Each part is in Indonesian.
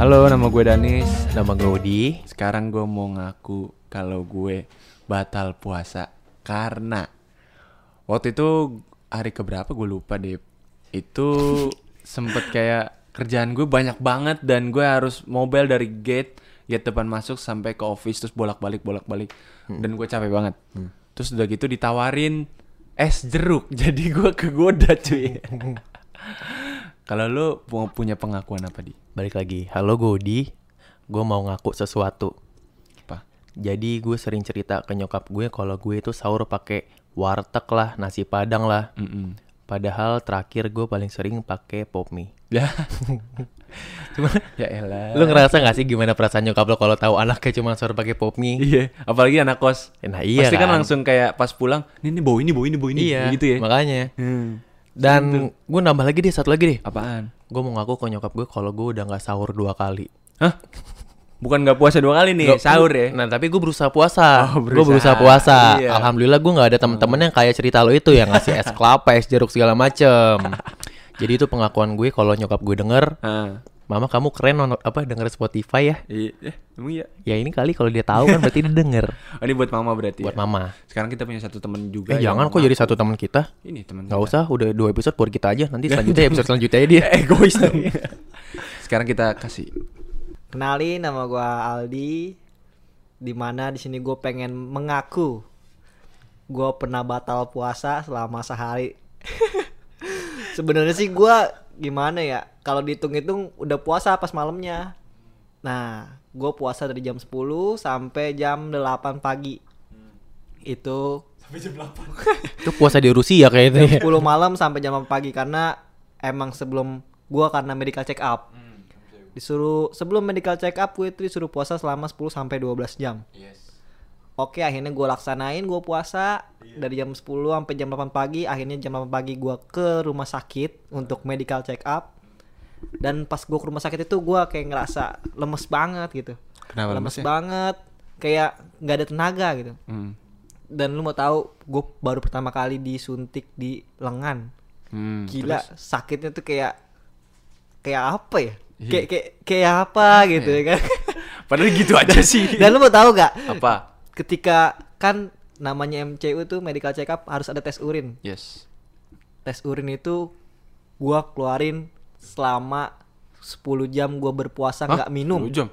Halo, nama gue Danis. Nama gue Udi. Sekarang gue mau ngaku kalau gue batal puasa karena waktu itu hari keberapa gue lupa deh. Itu sempet kayak kerjaan gue banyak banget dan gue harus mobile dari gate gate depan masuk sampai ke office terus bolak-balik bolak-balik dan gue capek banget. Terus udah gitu ditawarin es jeruk jadi gue kegoda cuy. Kalau lu pu- punya pengakuan apa di? Balik lagi. Halo gue Udi. Gue mau ngaku sesuatu. Apa? Jadi gue sering cerita ke nyokap gue kalau gue itu sahur pakai warteg lah, nasi padang lah. Mm-mm. Padahal terakhir gue paling sering pakai pop mie. Ya. Cuma ya elah. lu ngerasa gak sih gimana perasaan nyokap lo kalau tahu anaknya cuma sahur pakai pop mie? Iya, apalagi anak kos. Nah iya Pasti kan kan. langsung kayak pas pulang, ini nih bau ini, bau ini, bau ini, Iya, gitu ya. makanya. Hmm. Dan gue nambah lagi deh, satu lagi deh. Apaan? Gue mau ngaku ke nyokap gue kalau gue udah gak sahur dua kali. Hah? Bukan nggak puasa dua kali nih, Gua- sahur ya. Nah tapi gue berusaha puasa. Oh, Gue berusaha. berusaha puasa. Iya. Alhamdulillah gue nggak ada temen-temen yang kayak cerita lo itu yang ngasih es kelapa, es jeruk segala macem. Jadi itu pengakuan gue kalau nyokap gue denger. Mama kamu keren non- apa denger Spotify ya? Iya, eh, emang iya. Ya ini kali kalau dia tahu kan berarti dia denger Oh, ini buat mama berarti. buat ya? mama. Sekarang kita punya satu temen juga. Eh jangan kok jadi satu teman kita. Ini temen. Nggak usah, udah dua episode buat kita aja. Nanti selanjutnya episode selanjutnya dia. Egois dong. Sekarang kita kasih. Kenalin nama gua Aldi. Di mana di sini gue pengen mengaku gue pernah batal puasa selama sehari. Sebenarnya sih gua gimana ya? Kalau dihitung-hitung udah puasa pas malamnya. Nah, gue puasa dari jam 10 sampai jam 8 pagi. Itu Itu puasa di Rusia kayaknya. 10 malam sampai jam 8 pagi karena emang sebelum gua karena medical check up. Disuruh sebelum medical check up gue itu disuruh puasa selama 10 sampai 12 jam. Oke, akhirnya gua laksanain gua puasa dari jam 10 sampai jam 8 pagi. Akhirnya jam 8 pagi gua ke rumah sakit untuk medical check up. Dan pas gua ke rumah sakit itu gua kayak ngerasa lemes banget gitu. Kenapa lemes ya? banget, kayak nggak ada tenaga gitu Hmm. dan lu mau tahu gue baru pertama kali disuntik di lengan Hmm, gila terus? sakitnya tuh kayak kayak apa ya Iya. kayak kayak kayak apa gitu ya kan Padahal gitu aja sih. dan lu mau tahu gak Apa? Ketika kan namanya MCU tuh medical check up harus ada tes urin Yes. tes urin itu gua keluarin selama 10 jam gua berpuasa nggak minum 10 jam.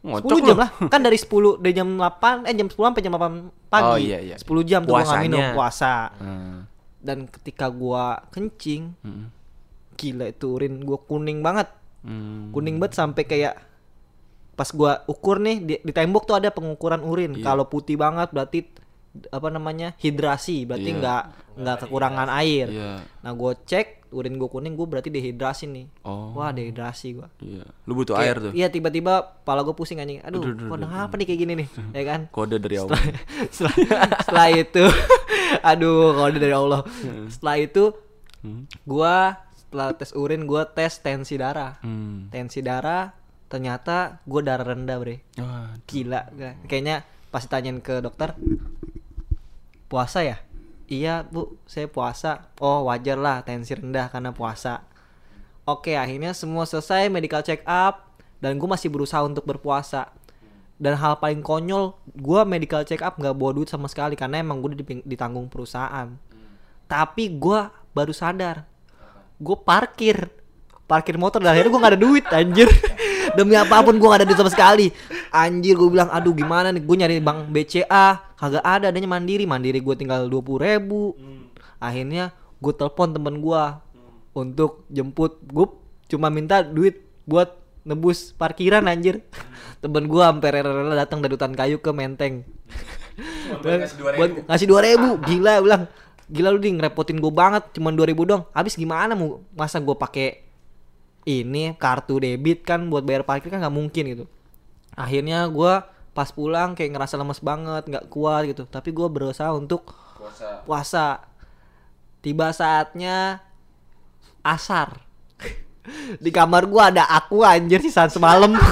10 Ngocok jam lu. lah kan dari 10 dari jam 8 eh jam 10 sampai jam 8 pagi Oh, iya, iya. 10 jam tuh gua nggak minum puasa Hmm. dan ketika gua kencing Hmm. gila itu urin gua kuning banget Hmm. kuning banget sampai kayak pas gua ukur nih di, di tembok tuh ada pengukuran urin Iya. kalau putih banget berarti apa namanya hidrasi berarti Iya. nggak nggak kekurangan air Iya. nah gua cek urin gua kuning gua berarti dehidrasi nih Oh. wah dehidrasi gua Iya. Lu butuh Kayak- air tuh. iya tiba-tiba pala gua pusing anjing aduh Aduh, aduh, kok aduh, apa nih kayak gini nih ya kan Kode dari Allah. setelah, setelah itu aduh kalau dari Allah setelah itu Hmm. gua setelah tes urin gua tes tensi darah Hmm. tensi darah ternyata gua darah rendah bre. Wah, gila kayaknya pas ditanyain ke dokter puasa ya? Iya bu saya puasa. Oh wajar lah tensi rendah karena puasa. Oke akhirnya semua selesai medical check up dan gue masih berusaha untuk berpuasa. Dan hal paling konyol gue medical check up nggak bawa duit sama sekali karena emang gue ditanggung perusahaan. Tapi gue baru sadar gue parkir parkir motor dan akhirnya gue gak ada duit anjir demi apa pun gue gak ada duit sama sekali. Anjir gue bilang aduh gimana nih? Gue nyari bank BCA kagak ada adanya mandiri. Mandiri gue tinggal dua puluh ribu. Akhirnya gue telepon temen gue untuk jemput. Gue cuma minta duit buat nebus parkiran anjir. Temen gue sampai rela-rela datang dari hutan kayu ke menteng. Buat ngasih dua ribu. gila bilang gila lu di ngerepotin gue banget cuman dua ribu dong habis gimana mu? Masa gue pakai ini kartu debit kan buat bayar parkir kan nggak mungkin gitu akhirnya gue pas pulang kayak ngerasa lemes banget nggak kuat gitu tapi gue berusaha untuk puasa. puasa tiba saatnya asar di kamar gua ada aku anjir sisaan semalam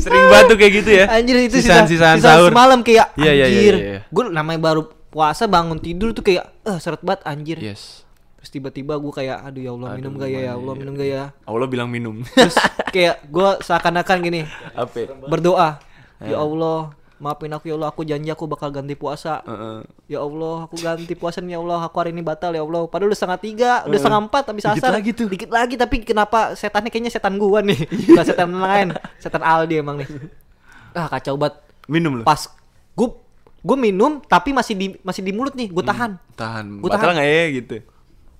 Sering banget tuh kayak gitu ya. anjir itu sisa- sahur. semalam kayak Iya, iya, iya, anjir iya, iya. gue namanya baru puasa bangun tidur tuh kayak eh seret banget anjir Yes. Terus tiba-tiba gue kayak aduh ya Allah minum Aduh, gak ya ya iya, Allah iya. minum gak ya Allah bilang minum. terus kayak gue seakan-akan gini Apa? berdoa ya Allah maafin aku ya Allah aku janji aku bakal ganti puasa Heeh. ya Allah aku ganti puasa nih ya Allah aku hari ini batal ya Allah padahal udah setengah tiga udah Heeh. setengah empat habis Dikit asar lagi tuh. dikit lagi tapi kenapa setannya kayaknya setan gua nih bukan setan lain setan Aldi emang nih ah kacau banget Minum lu. pas gua gua minum tapi masih di masih di mulut nih gua tahan Tahan. Gua Batal tahan. nggak ya gitu?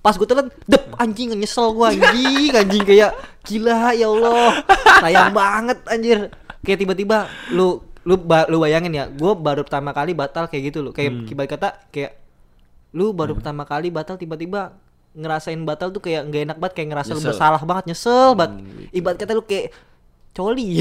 Pas gue telan dep anjing nyesel gua anjing anjing kayak gila ya Allah sayang banget anjir. Kayak tiba-tiba lu lu ba- lu bayangin ya gua baru pertama kali batal kayak gitu loh kayak ibarat kata kayak lu baru pertama kali batal tiba-tiba ngerasain batal tuh kayak nggak enak banget kayak ngerasa lu bersalah banget nyesel banget. Gitu. ibarat kata lu kayak coli